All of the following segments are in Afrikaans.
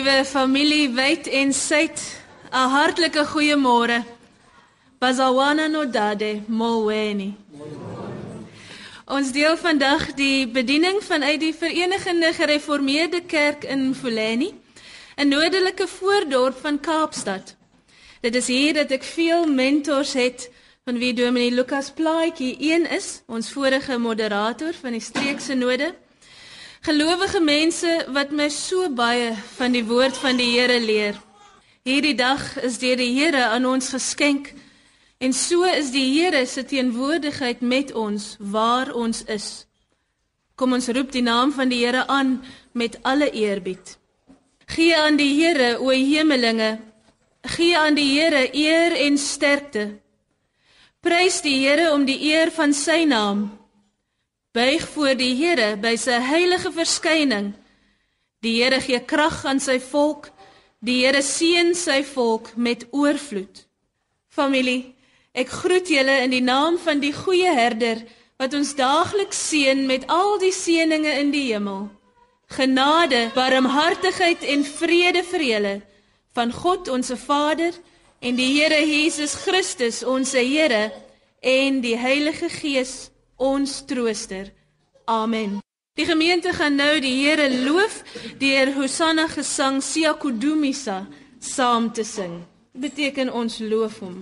liewe familie Wyd en Suid, 'n hartlike goeiemôre. Bazawana no dade molweni. Ons deel vandag die bediening vanuit die Verenigende Gereformeerde Kerk in Fulani, 'n noordelike voordorp van Kaapstad. Dit is hier dat ek veel mentors het van wie Dominee Lukas Plaatjie een is, ons vorige moderator van die streekse node. Gelowige mense wat my so baie van die woord van die Here leer. Hierdie dag is deur die Here aan ons geskenk en so is die Here se teenwoordigheid met ons waar ons is. Kom ons roep die naam van die Here aan met alle eerbied. Gee aan die Here o hemelinge, gee aan die Here eer en sterkte. Prys die Here om die eer van sy naam Buig voor die Here by sy heilige verskyning. Die Here gee krag aan sy volk. Die Here seën sy volk met oorvloed. Familie, ek groet julle in die naam van die goeie herder wat ons daagliks seën met al die seënings in die hemel. Genade, barmhartigheid en vrede vir julle van God ons Vader en die Here Jesus Christus ons Here en die Heilige Gees ons trooster. Amen. Die gemeente gaan nou die Here loof deur Hosanna gesang Sia Kudumisa saam te sing. Dit beteken ons loof hom.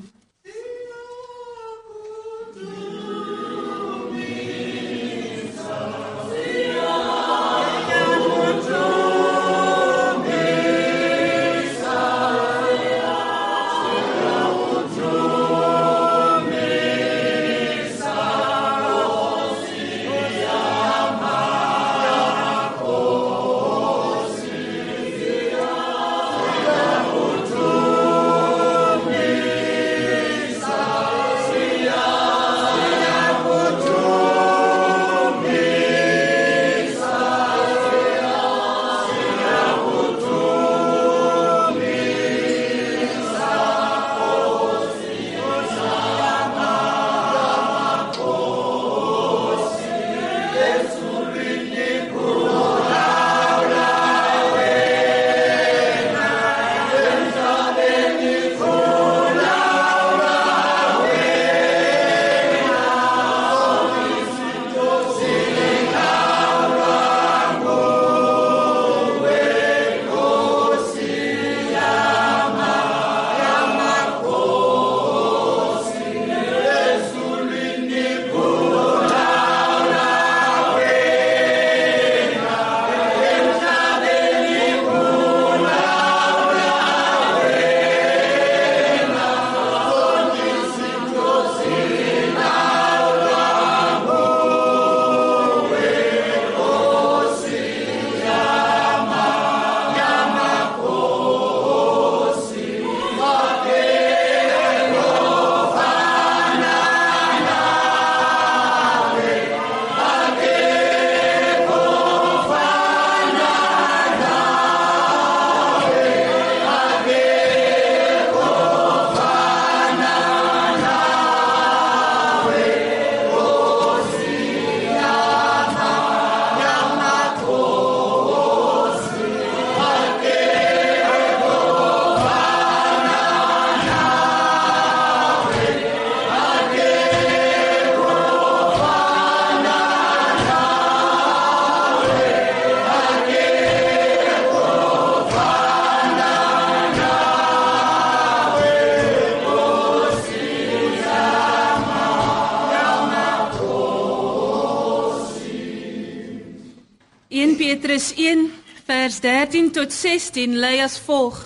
Petrus 1 vers 13 tot 16 lei as volg: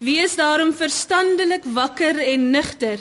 Wees daarom verstandelik wakker en nugter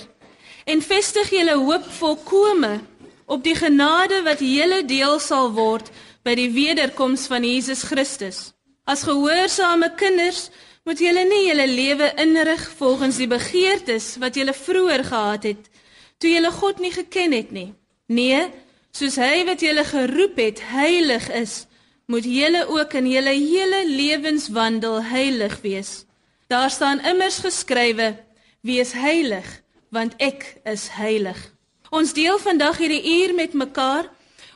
en vestig julle hoop volkome op die genade wat julle deel sal word by die wederkoms van Jesus Christus. As gehoorsame kinders moet julle nie julle lewe inrig volgens die begeertes wat julle vroeër gehad het toe julle God nie geken het nie. Nee, soos hy wat julle geroep het heilig is, moet julle ook in julle hele lewenswandel heilig wees. Daar staan immers geskrywe: Wees heilig, want ek is heilig. Ons deel vandag hierdie uur met mekaar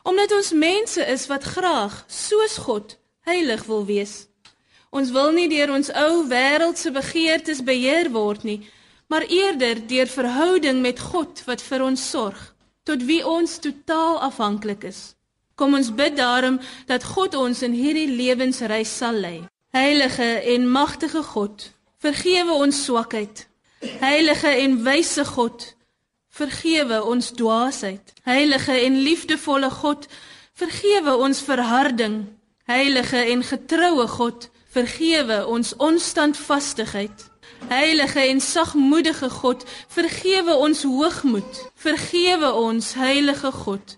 omdat ons mense is wat graag soos God heilig wil wees. Ons wil nie deur ons ou wêreldse begeertes beheer word nie, maar eerder deur verhouding met God wat vir ons sorg, tot wie ons totaal afhanklik is. Kom ons bid daarom dat God ons in hierdie lewensreis sal lei. Heilige en magtige God, vergewe ons swakheid. Heilige en wyse God, vergewe ons dwaasheid. Heilige en liefdevolle God, vergewe ons verharding. Heilige en getroue God, vergewe ons onstandvastigheid. Heilige en sagmoedige God, vergewe ons hoogmoed. Vergewe ons, heilige God.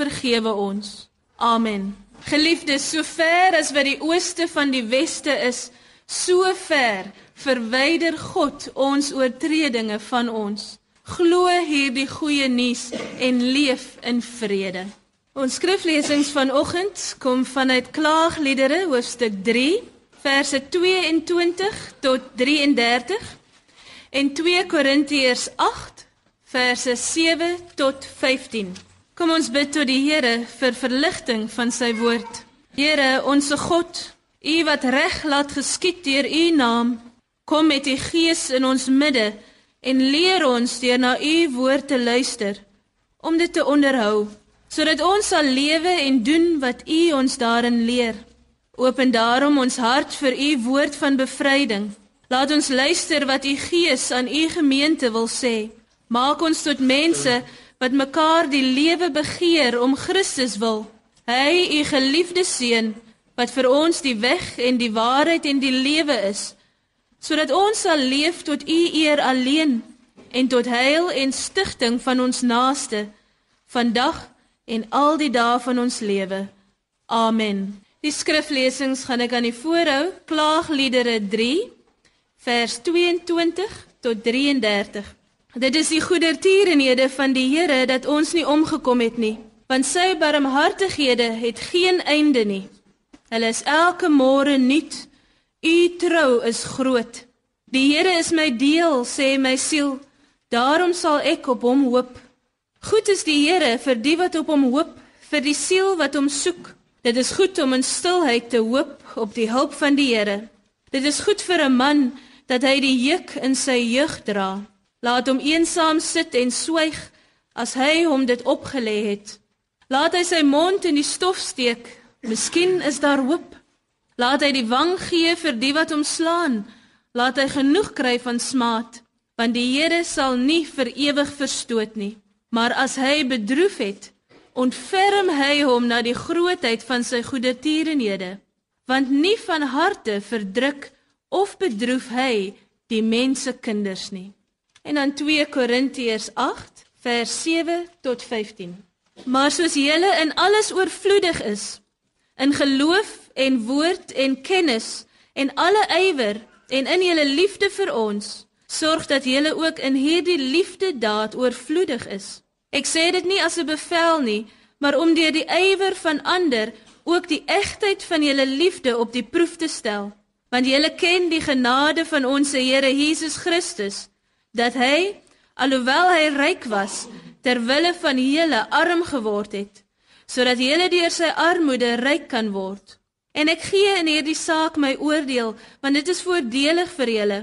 Vergewe ons. Amen. Geliefdes, so ver as wat die ooste van die weste is, so ver verwyder God ons oortredinge van ons. Glo hierdie goeie nuus en leef in vrede. Ons skriflesings vanoggend kom vanuit Klaagliedere hoofstuk 3 verse 22 tot 33 en 2 Korintiërs 8 verse 7 tot 15. Kom ons bid tot die Here vir verligting van sy woord. Here, onsse God, U wat reg laat geskied deur U naam, kom met U Gees in ons midde en leer ons deur na U woord te luister om dit te onderhou sodat ons sal lewe en doen wat U ons daarin leer. Open daarom ons hart vir u woord van bevryding. Laat ons luister wat u Gees aan u gemeente wil sê. Maak ons tot mense wat mekaar die lewe begeer om Christus wil. Hy, u geliefde seun, wat vir ons die weg en die waarheid en die lewe is, sodat ons sal leef tot u eer alleen en tot heil en stigting van ons naaste vandag en al die dae van ons lewe. Amen. Die skriflesings gaan ek aan die voorhou, Klaagliedere 3 vers 22 tot 33. Dit is die goedertierenhede van die Here dat ons nie omgekom het nie, want sy barmhartighede het geen einde nie. Hulle is elke môre nuut. U trou is groot. Die Here is my deel, sê my siel. Daarom sal ek op hom hoop. Goed is die Here vir die wat op hom hoop, vir die siel wat hom soek. Dit is goed om in stilheid te hoop op die hulp van die Here. Dit is goed vir 'n man dat hy die juk in sy jeug dra. Laat hom eensaam sit en swyg as hy hom dit opgelê het. Laat hy sy mond in die stof steek. Miskien is daar hoop. Laat hy die wang gee vir die wat hom slaan. Laat hy genoeg kry van smaad, want die Here sal nie vir ewig verstoot nie. Maar as hy bedroef het, ontferm hy hom na die grootheid van sy goeie tierenhede want nie van harte verdruk of bedroef hy die mense kinders nie en dan 2 Korintiërs 8 vers 7 tot 15 maar soos julle in alles oorvloedig is in geloof en woord en kennis en alle ywer en in julle liefde vir ons sorg dat julle ook in hierdie liefde daad oorvloedig is Ek sê dit nie as 'n bevel nie, maar om deur die ywer van ander ook die egtheid van julle liefde op die proef te stel. Want julle ken die genade van ons Here Jesus Christus, dat hy alhoewel hy ryk was, ter wille van julle arm geword het, sodat julle deur sy armoede ryk kan word. En ek gee in hierdie saak my oordeel, want dit is voordelig vir julle,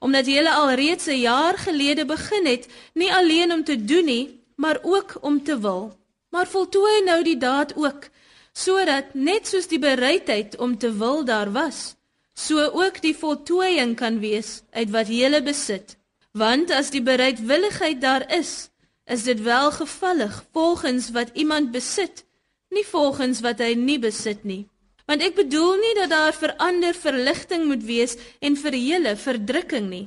omdat julle al reeds 'n jaar gelede begin het, nie alleen om te doen nie, maar ook om te wil. Maar voltooi nou die daad ook, sodat net soos die bereidheid om te wil daar was, so ook die voltooiing kan wees uit wat jy besit. Want as die bereidwilligheid daar is, is dit welgevallig volgens wat iemand besit, nie volgens wat hy nie besit nie. Want ek bedoel nie dat daar vir ander verligting moet wees en vir julle verdrukking nie,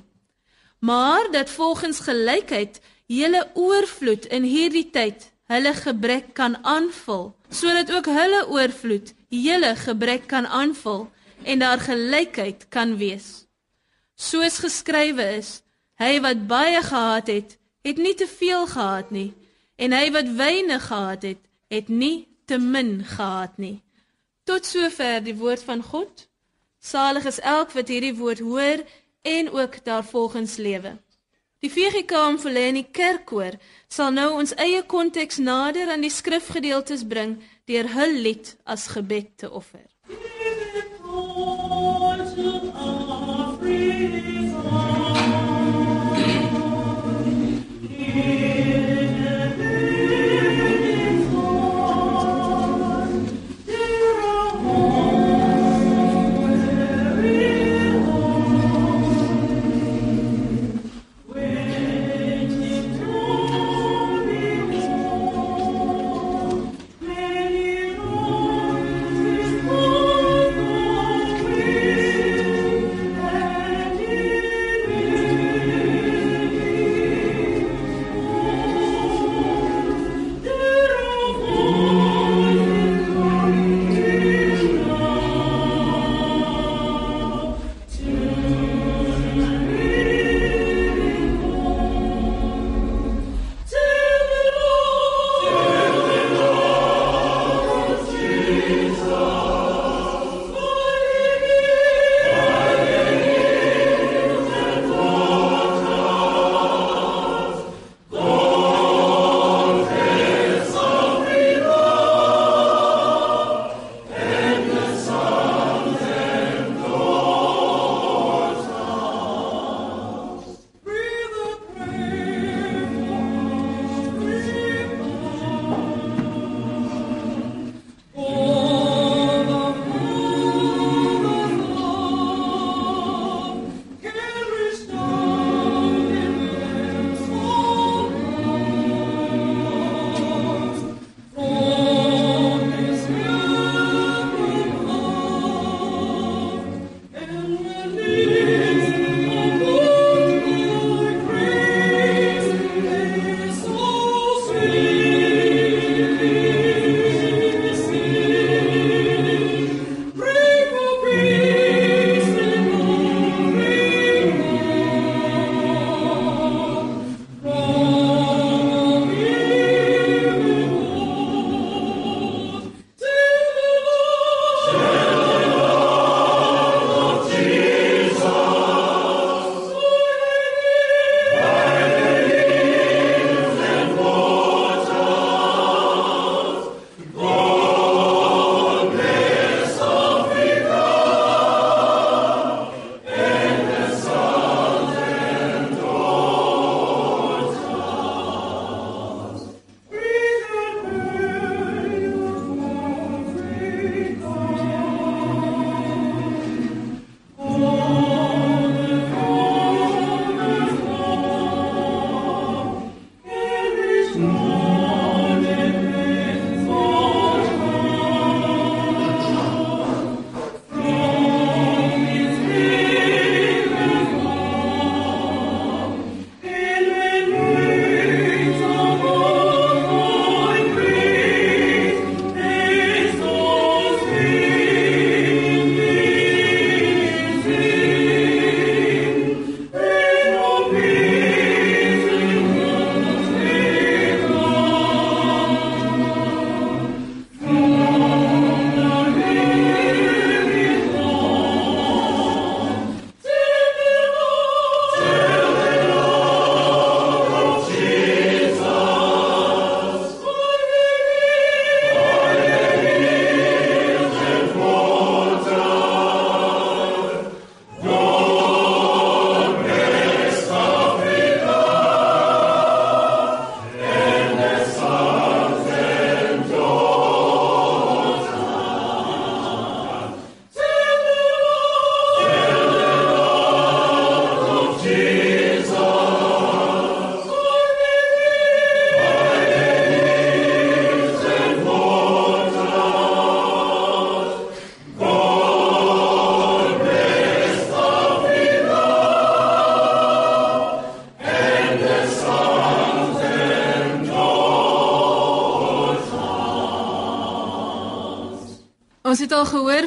maar dat volgens gelykheid julle oorvloed in hierdie tyd hulle gebrek kan aanvul, sodat ook hulle oorvloed julle gebrek kan aanvul en daar gelykheid kan wees. Soos geskrywe is, hy wat baie gehad het, het nie te veel gehad nie, en hy wat weinig gehad het, het nie te min gehad nie. Tot sover die woord van God. Salig is elk wat hierdie woord hoor en ook daarvolgens lewe. Die VGK Mfuleni Kerkkoor sal nou ons eie konteks nader aan die skrifgedeeltes bring deur hul lied as gebed te offer. Ons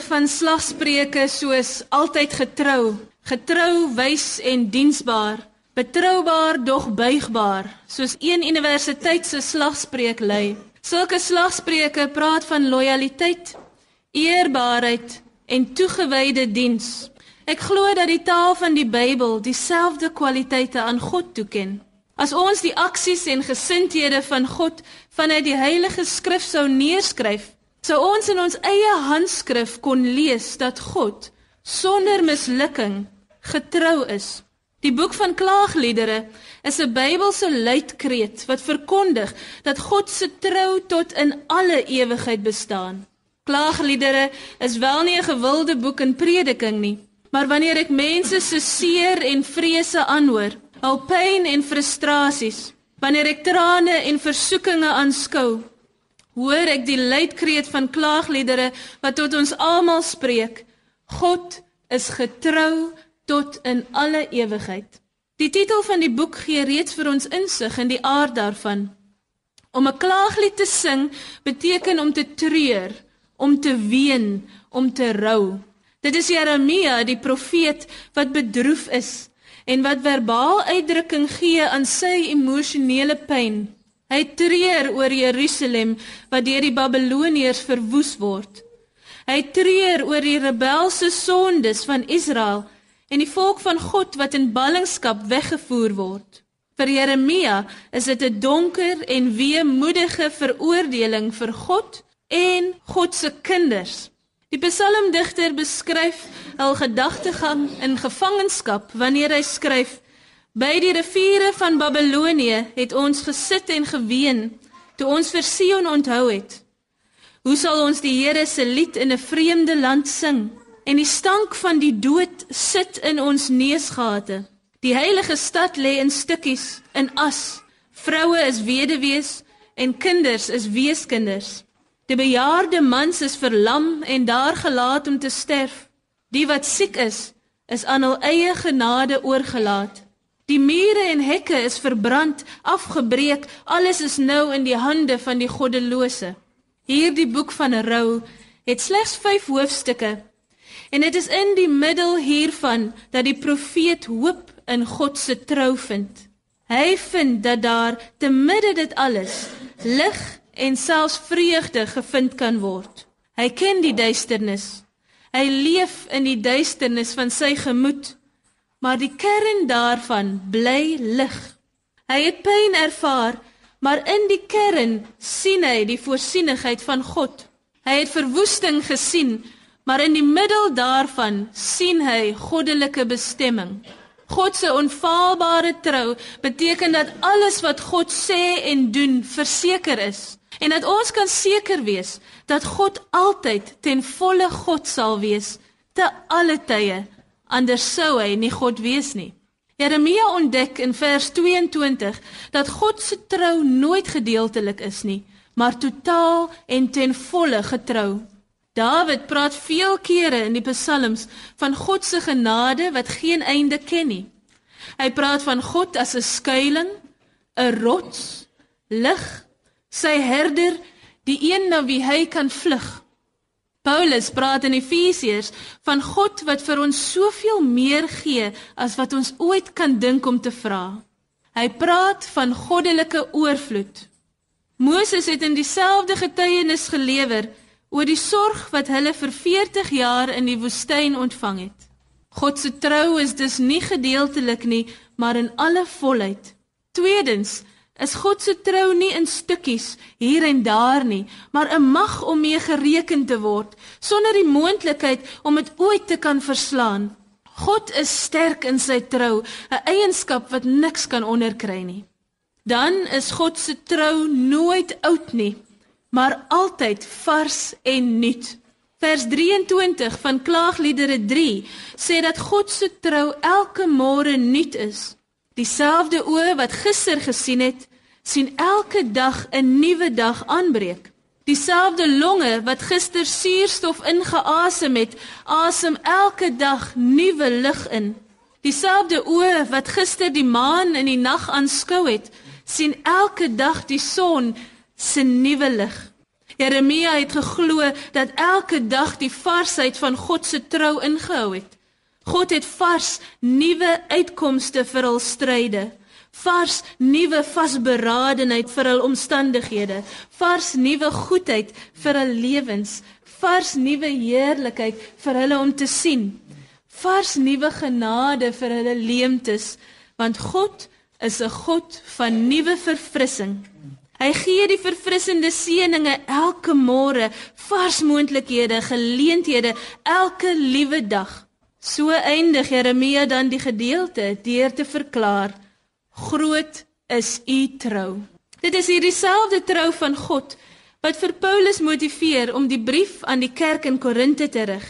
van slagspreuke soos altyd getrou, getrou, wys en diensbaar, betroubaar dog buigbaar, soos een universiteit se slagspreuk lui. Sulke slagspreuke praat van lojaliteit, eerbaarheid en toegewyde diens. Ek glo dat die taal van die Bybel dieselfde kwaliteite aan God toeken. As ons die aksies en gesindhede van God vanuit die Heilige Skrif sou neerskryf, sou ons in ons eie handskrif kon lees dat God sonder mislukking getrou is. Die boek van klaagliedere is 'n Bybelse luidkreet wat verkondig dat God se trou tot in alle ewigheid bestaan. Klaagliedere is wel nie 'n gewilde boek in prediking nie, maar wanneer ek mense se seer en vrese aanhoor, al pyn en frustrasies. Wanneer ek trane en versoekinge aanskou, hoor ek die luidkreet van klaagliedere wat tot ons almal spreek. God is getrou tot in alle ewigheid. Die titel van die boek gee reeds vir ons insig in die aard daarvan. Om 'n klaaglied te sing beteken om te treur, om te ween, om te rou. Dit is Jeremia, die profeet, wat bedroef is en wat verbaal uitdrukking gee aan sy emosionele pyn. Hy treur oor Jerusalem wat deur die Babiloniërs verwoes word. Hy treur oor die rebelse sondes van Israel en die volk van God wat in ballingskap weggevoer word. Vir Jeremia is dit 'n donker en weemoedige veroordeling vir God en God se kinders. Die psalmdigter beskryf hul gedagtegang in gevangenskap wanneer hy skryf: By die riviere van Babilonie het ons gesit en geween toe ons vir Sion onthou het. Hoe sal ons die Here se lied in 'n vreemde land sing en die stank van die dood sit in ons neusgate? Die heilige stad lê in stukkies, in as. Vroue is weduwees en kinders is weeskinders. Die bejaarde mans is verlam en daar gelaat om te sterf. Die wat siek is, is aan hul eie genade oorgelaat. Die mure en hekke is verbrand, afgebreek, alles is nou in die hande van die goddelose. Hierdie boek van rou het slegs 5 hoofstukke. En dit is in die middel hiervan dat die profeet hoop in God se trou vind. Hy vind dat daar te midde dit alles lig en selfs vreugde gevind kan word. Hy ken die duisternis. Hy leef in die duisternis van sy gemoed, maar die kern daarvan bly lig. Hy het pyn ervaar, maar in die kern sien hy die voorsienigheid van God. Hy het verwoesting gesien, maar in die middel daarvan sien hy goddelike bestemming. God se onfaalbare trou beteken dat alles wat God sê en doen verseker is en dat ons kan seker wees dat God altyd ten volle God sal wees te alle tye anders sou hy nie God wees nie. Jeremia ontdek in vers 22 dat God se trou nooit gedeeltelik is nie, maar totaal en ten volle getrou. Dawid praat veel kere in die psalms van God se genade wat geen einde ken nie. Hy praat van God as 'n skuilings, 'n rots, lig sy herder, die een na wie hy kan vlug. Paulus praat in Efesiërs van God wat vir ons soveel meer gee as wat ons ooit kan dink om te vra. Hy praat van goddelike oorvloed. Moses het in dieselfde getuienis gelewer oor die sorg wat hulle vir 40 jaar in die woestyn ontvang het. God se trou is dus nie gedeeltelik nie, maar in alle volheid. Tweedens, is God se trou nie in stukkies hier en daar nie, maar 'n mag om mee gereken te word sonder die moontlikheid om dit ooit te kan verslaan. God is sterk in sy trou, 'n eienskap wat niks kan onderkry nie. Dan is God se trou nooit oud nie, maar altyd vars en nuut. Vers 23 van Klaagliedere 3 sê dat God se trou elke môre nuut is. Dieselfde oë wat gister gesien het, sien elke dag 'n nuwe dag aanbreek. Dieselfde longe wat gister suurstof ingeasem het, asem elke dag nuwe lug in. Dieselfde oë wat gister die maan in die nag aanskou het, sien elke dag die son se nuwe lig. Jeremia het geglo dat elke dag die varsheid van God se trou ingehou het. God het vars nuwe uitkomste vir hul stryde, vars nuwe vasberadenheid vir hul omstandighede, vars nuwe goedheid vir hul lewens, vars nuwe heerlikheid vir hulle om te sien, vars nuwe genade vir hulle leemtes, want God is 'n God van nuwe verfrissing. Hy gee die verfrissende seëninge elke môre, vars moontlikhede, geleenthede elke liewe dag. So eindig Jeremia dan die gedeelte deur te verklaar: Groot is u trou. Dit is hierdie selfde trou van God wat vir Paulus motiveer om die brief aan die kerk in Korinte te rig.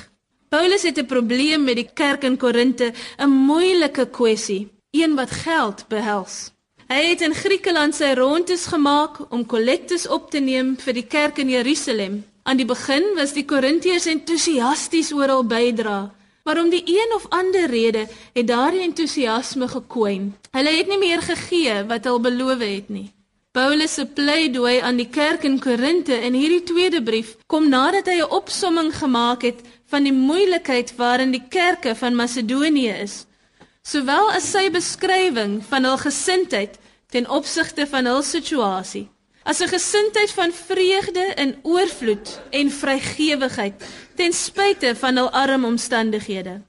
Paulus het 'n probleem met die kerk in Korinte, 'n moeilike kwessie, een wat geld behels. Hy het in Griekeland sy rondes gemaak om kollektes op te neem vir die kerk in Jerusalem. Aan die begin was die Korintiërs entoesiasties oor hul bydrae. Maar om die een of ander rede het daardie entoesiasme gekwyn. Hulle het nie meer gegee wat hulle beloof het nie. Paulus se pleidooi aan die kerk in Korinte in hierdie tweede brief kom nadat hy 'n opsomming gemaak het van die moeilikheid waarin die kerke van Macedonië is, sowel as sy beskrywing van hul gesindheid ten opsigte van hul situasie as 'n gesindheid van vreugde in oorvloed en vrygewigheid ten spyte van hul arm omstandighede.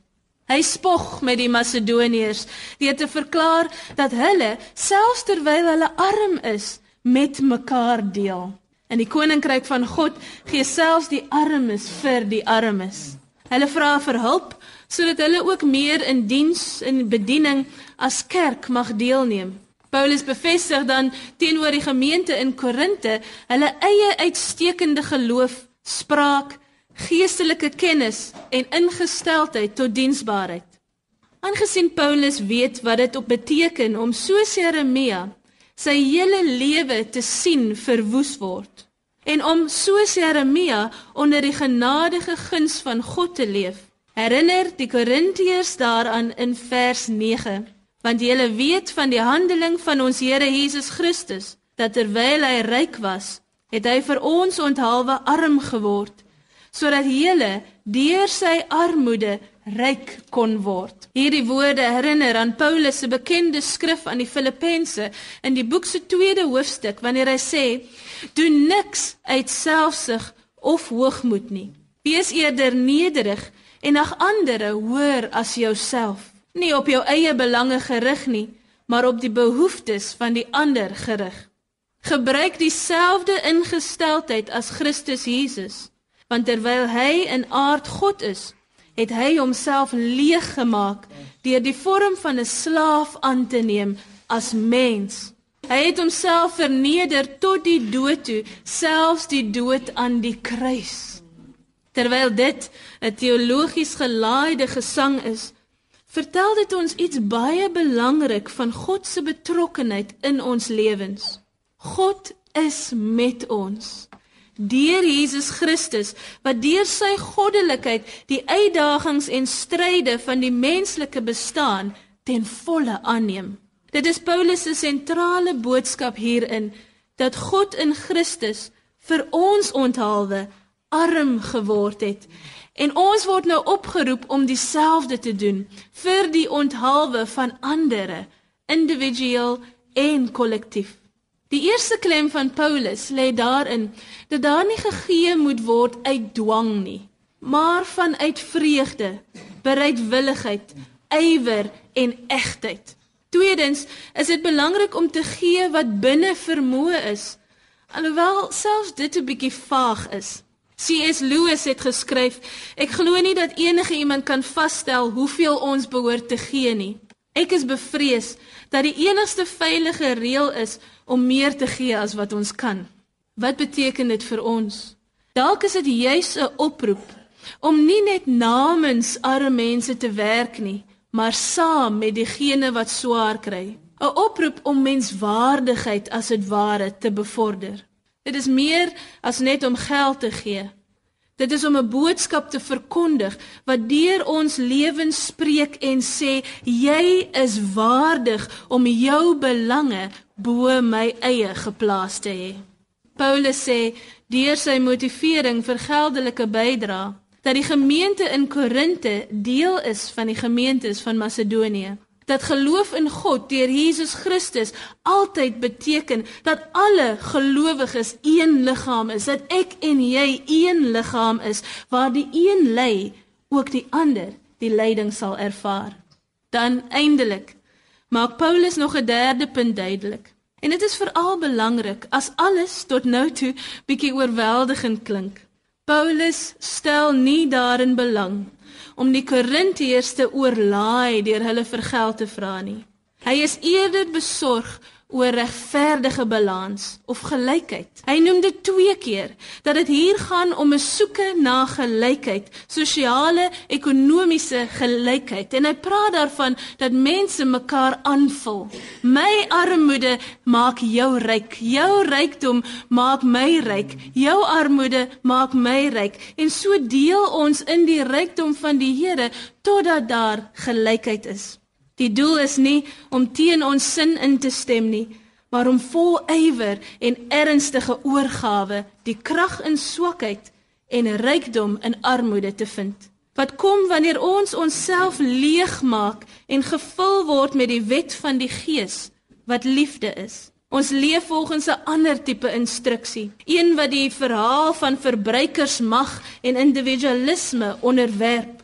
Hy spog met die Macedoniërs deur te verklaar dat hulle selfs terwyl hulle arm is, met mekaar deel. In die koninkryk van God gee selfs die armes vir die armes. Hulle vra vir hulp sodat hulle ook meer in diens en bediening as kerk mag deelneem. Paulus bevestig dan teenoor die gemeente in Korinte hulle eie uitstekende geloof, spraak, geestelike kennis en ingesteldheid tot diensbaarheid. Aangesien Paulus weet wat dit op beteken om soos Jeremia sy hele lewe te sien verwoes word en om soos Jeremia onder die genadige guns van God te leef, herinner die Korintiërs daaraan in vers 9 want julle weet van die handeling van ons Here Jesus Christus dat terwyl hy ryk was, het hy vir ons onthaalwe arm geword sodat julle deur sy armoede ryk kon word. Hierdie woorde herinner aan Paulus se bekende skrif aan die Filippense in die boek se tweede hoofstuk wanneer hy sê: "Doen niks uit selfsug of hoogmoed nie. Wees eerder nederig en ag ander hoër as jouself." Nie op jou eie belange gerig nie, maar op die behoeftes van die ander gerig. Gebruik dieselfde ingesteldheid as Christus Jesus, want terwyl hy in aard God is, het hy homself leeg gemaak deur die vorm van 'n slaaf aan te neem as mens. Hy het homself verneder tot die dood toe, selfs die dood aan die kruis. Terwyl dit 'n teologies gelaaide gesang is, vertel dit ons iets baie belangrik van God se betrokkeheid in ons lewens. God is met ons. Deur Jesus Christus wat deur sy goddelikheid die uitdagings en stryde van die menslike bestaan ten volle aanneem. Dit is Paulus se sentrale boodskap hierin dat God in Christus vir ons onthaalwe arm geword het En ons word nou opgeroep om dieselfde te doen vir die onthaalwe van ander, individueel en kollektief. Die eerste klem van Paulus lê daarin dat daar nie gegee moet word uit dwang nie, maar vanuit vreugde, bereidwilligheid, ywer en egtheid. Tweedens is dit belangrik om te gee wat binne vermoë is, alhoewel selfs dit 'n bietjie vaag is. C.S. Lewis het geskryf: Ek glo nie dat enige iemand kan vasstel hoeveel ons behoort te gee nie. Ek is bevrees dat die enigste veilige reël is om meer te gee as wat ons kan. Wat beteken dit vir ons? Dalk is dit juis 'n oproep om nie net namens arme mense te werk nie, maar saam met diegene wat swaar kry. 'n Oproep om menswaardigheid as dit ware te bevorder. Dit is meer as net om geld te gee. Dit is om 'n boodskap te verkondig wat deur ons lewens spreek en sê jy is waardig om jou belange bo my eie geplaas te hê. Paulus sê deur sy motivering vir geldelike bydrae dat die gemeente in Korinte deel is van die gemeentes van Macedonië. Dat geloof in God deur Jesus Christus altyd beteken dat alle gelowiges een liggaam is, dat ek en jy een liggaam is waar die een lei ook die ander die leiding sal ervaar. Dan eindelik maak Paulus nog 'n derde punt duidelik. En dit is veral belangrik as alles tot nou toe bietjie oorweldigend klink. Paulus stel nie daarin belang om die Korintiërs te oorlaai deur hulle vir geld te vra nie. Hy is eerder besorg oor regverdige balans of gelykheid. Hy noem dit twee keer dat dit hier gaan om 'n soeke na gelykheid, sosiale, ekonomiese gelykheid. En hy praat daarvan dat mense mekaar aanvul. My armoede maak jou ryk. Jou rykdom maak my ryk. Jou armoede maak my ryk. En so deel ons in die rykdom van die Here totdat daar gelykheid is. Die doel is nie om teen ons sin in te stem nie, maar om vol ywer en ernstige oorgawe die krag in swakheid en rykdom in armoede te vind. Wat kom wanneer ons onsself leegmaak en gevul word met die wet van die Gees wat liefde is. Ons leef volgens 'n ander tipe instruksie, een wat die verhaal van verbruikersmag en individualisme onderwerp.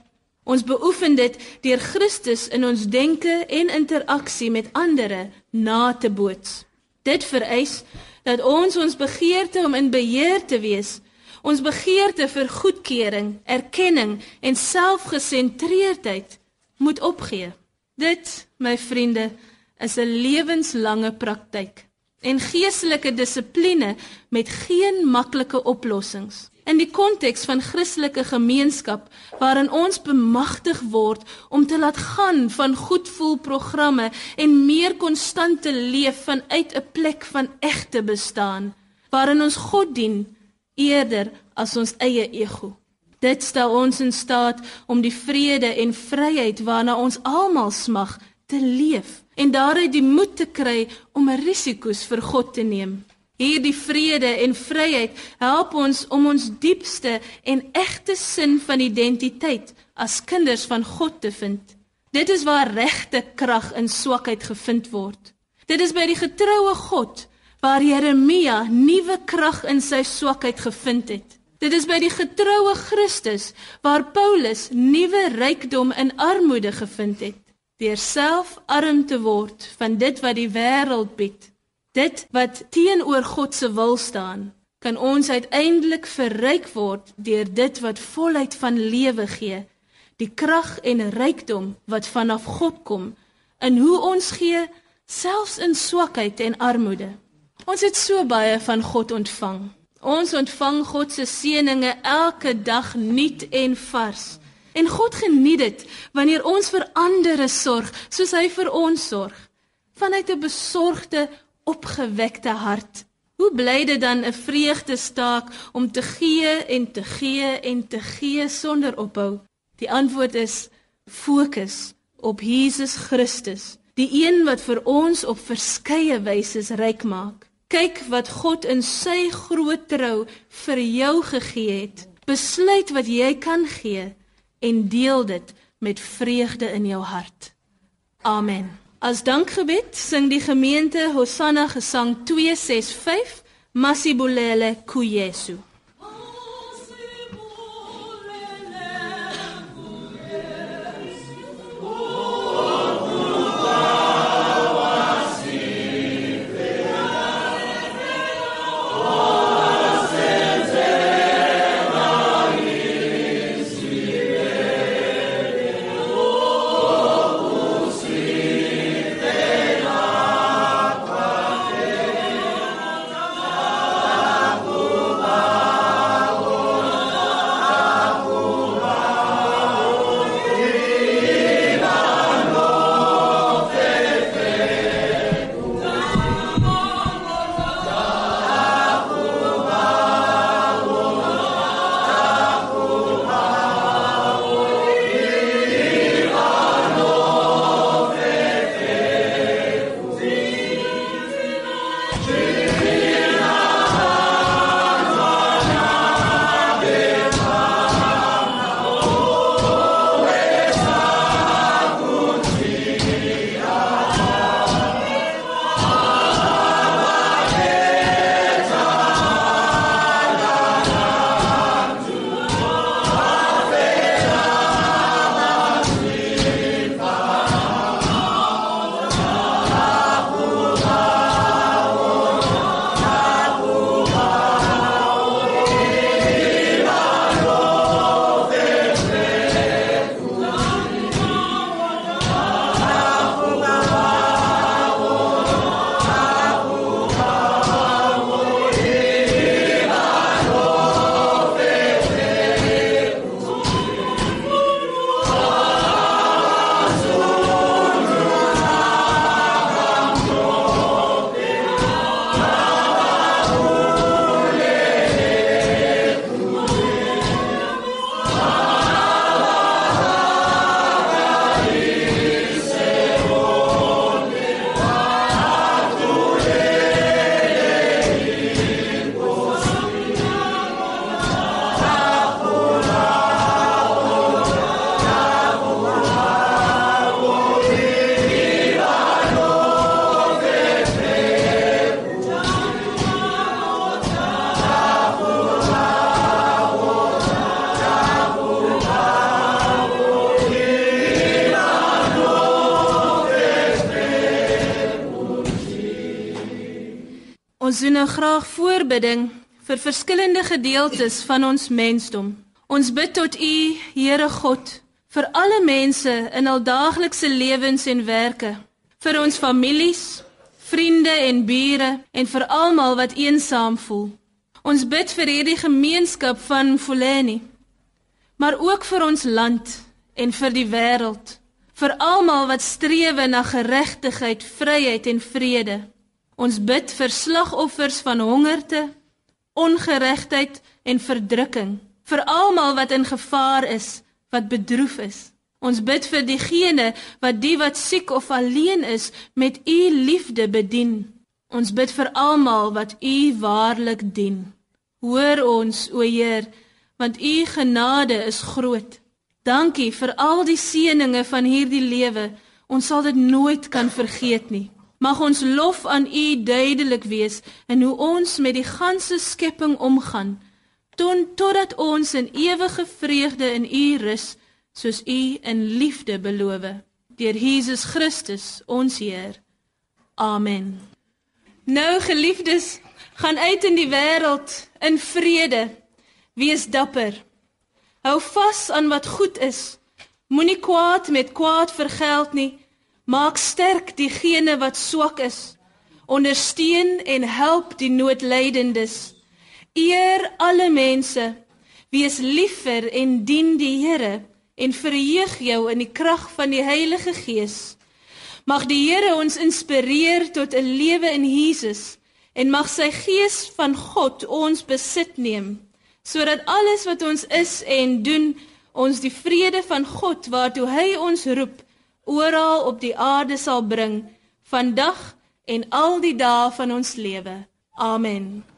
Ons beoefen dit deur Christus in ons denke en interaksie met ander na te boots. Dit vereis dat ons ons begeerte om in beheer te wees, ons begeerte vir goedkeuring, erkenning en selfgesentreerdheid moet opgee. Dit, my vriende, is 'n lewenslange praktyk en geestelike dissipline met geen maklike oplossings in die konteks van Christelike gemeenskap waarin ons bemagtig word om te laat gaan van goedvoelprogramme en meer konstante leef vanuit 'n plek van egte bestaan waarin ons God dien eerder as ons eie ego. Dit stel ons in staat om die vrede en vryheid waarna ons almal smag te leef en daaruit die moed te kry om risiko's vir God te neem. Hierdie vrede en vryheid help ons om ons diepste en egte sin van identiteit as kinders van God te vind. Dit is waar regte krag in swakheid gevind word. Dit is by die getroue God waar Jeremia nuwe krag in sy swakheid gevind het. Dit is by die getroue Christus waar Paulus nuwe rykdom in armoede gevind het. Deur self arm te word van dit wat die wêreld bied Dit wat teenoor God se wil staan, kan ons uiteindelik verryk word deur dit wat volheid van lewe gee, die krag en rykdom wat vanaf God kom in hoe ons gee selfs in swakheid en armoede. Ons het so baie van God ontvang. Ons ontvang God se seëninge elke dag nuut en vars. En God geniet dit wanneer ons vir ander sorg soos hy vir ons sorg. Vanuit 'n besorgde, opgewekte hart. Hoe bly dit dan 'n vreugde staak om te gee en te gee en te gee sonder ophou? Die antwoord is fokus op Jesus Christus, die een wat vir ons op verskeie wyse ryk maak. Kyk wat God in sy groot trou vir jou gegee het. Besluit wat jy kan gee en deel dit met vreugde in jou hart. Amen. As dankgebed sing die gemeente Hosanna Gesang 265 Masibulele kuYesu. Ons doen nou graag voorbidding vir verskillende gedeeltes van ons mensdom. Ons bid tot U, Here God, vir alle mense in hul daaglikse lewens en werke, vir ons families, vriende en bure en vir almal wat eensaam voel. Ons bid vir hierdie gemeenskap van Fulani, maar ook vir ons land en vir die wêreld, vir almal wat streef na geregtigheid, vryheid en vrede. Ons bid vir slagoffers van hongerte, ongeregtigheid en verdrukking, vir almal wat in gevaar is, wat bedroef is. Ons bid vir diegene wat die wat siek of alleen is met u liefde bedien. Ons bid vir almal wat u waarlik dien. Hoor ons, o Heer, want u genade is groot. Dankie vir al die seënings van hierdie lewe. Ons sal dit nooit kan vergeet nie. Mag ons lof aan U duidelik wees in hoe ons met die ganse skepping omgaan, tot totdat ons in ewige vreugde in U rus, soos U in liefde beloof. Deur Jesus Christus, ons Heer. Amen. Nou geliefdes, gaan uit in die wêreld in vrede. Wees dapper. Hou vas aan wat goed is. Moenie kwaad met kwaad vergeld nie. Maak sterk diegene wat swak is. Ondersteun en help die noodlydendes. Eer alle mense. Wees lief vir en dien die Here en verheug jou in die krag van die Heilige Gees. Mag die Here ons inspireer tot 'n lewe in Jesus en mag sy Gees van God ons besit neem sodat alles wat ons is en doen ons die vrede van God waartoe hy ons roep oral op die aarde sal bring vandag en al die dae van ons lewe. Amen.